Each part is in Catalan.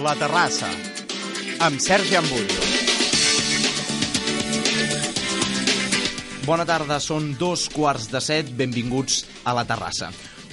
La Terrassa, amb Sergi Ambullo. Bona tarda, són dos quarts de set, benvinguts a La Terrassa.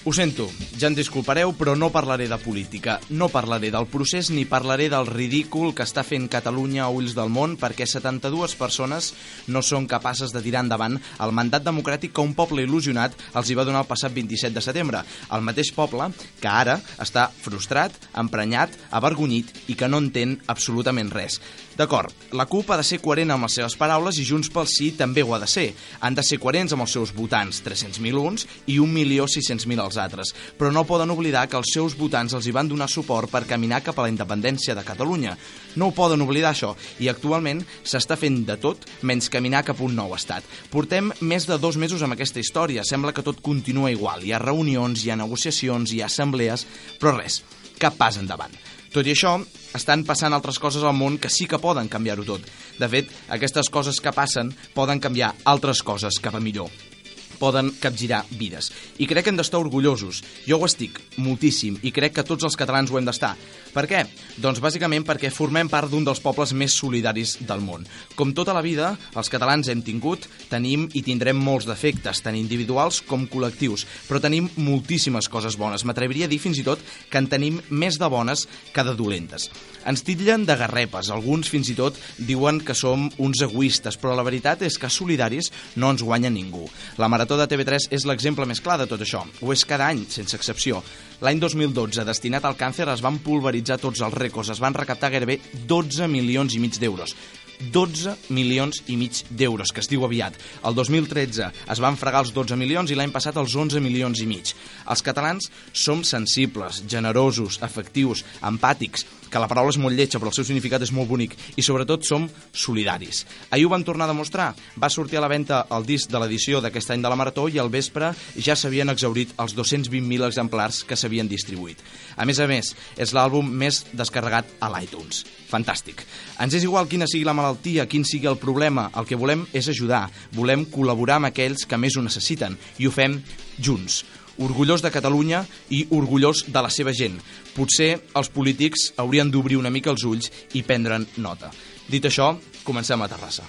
Ho sento, ja em disculpareu, però no parlaré de política, no parlaré del procés ni parlaré del ridícul que està fent Catalunya a ulls del món perquè 72 persones no són capaces de tirar endavant el mandat democràtic que un poble il·lusionat els hi va donar el passat 27 de setembre. El mateix poble que ara està frustrat, emprenyat, avergonyit i que no entén absolutament res. D'acord, la CUP ha de ser coherent amb les seves paraules i Junts pel Sí també ho ha de ser. Han de ser coherents amb els seus votants, 300.000 uns i 1.600.000 els altres, però no poden oblidar que els seus votants els hi van donar suport per caminar cap a la independència de Catalunya. No ho poden oblidar, això, i actualment s'està fent de tot menys caminar cap a un nou estat. Portem més de dos mesos amb aquesta història, sembla que tot continua igual. Hi ha reunions, hi ha negociacions, hi ha assemblees, però res, cap pas endavant. Tot i això, estan passant altres coses al món que sí que poden canviar-ho tot. De fet, aquestes coses que passen poden canviar altres coses cap a millor poden capgirar vides. I crec que hem d'estar orgullosos. Jo ho estic, moltíssim, i crec que tots els catalans ho hem d'estar. Per què? Doncs bàsicament perquè formem part d'un dels pobles més solidaris del món. Com tota la vida, els catalans hem tingut, tenim i tindrem molts defectes, tant individuals com col·lectius, però tenim moltíssimes coses bones. M'atreviria a dir fins i tot que en tenim més de bones que de dolentes. Ens titllen de garrepes, alguns fins i tot diuen que som uns egoistes, però la veritat és que solidaris no ens guanya ningú. La Marató de TV3 és l'exemple més clar de tot això. Ho és cada any, sense excepció. L'any 2012, destinat al càncer, es van pulveritzar tots els rècords, es van recaptar gairebé 12 milions i mig d'euros. 12 milions i mig d'euros, que es diu aviat. El 2013 es van fregar els 12 milions i l'any passat els 11 milions i mig. Els catalans som sensibles, generosos, afectius, empàtics, que la paraula és molt lletja però el seu significat és molt bonic, i sobretot som solidaris. Ahir ho van tornar a demostrar. Va sortir a la venda el disc de l'edició d'aquest any de la Marató i al vespre ja s'havien exaurit els 220.000 exemplars que s'havien distribuït. A més a més, és l'àlbum més descarregat a l'iTunes. Fantàstic. Ens és igual quina sigui la malaltia, quin sigui el problema, el que volem és ajudar, volem col·laborar amb aquells que més ho necessiten, i ho fem junts orgullós de Catalunya i orgullós de la seva gent. Potser els polítics haurien d'obrir una mica els ulls i prendre'n nota. Dit això, comencem a Terrassa.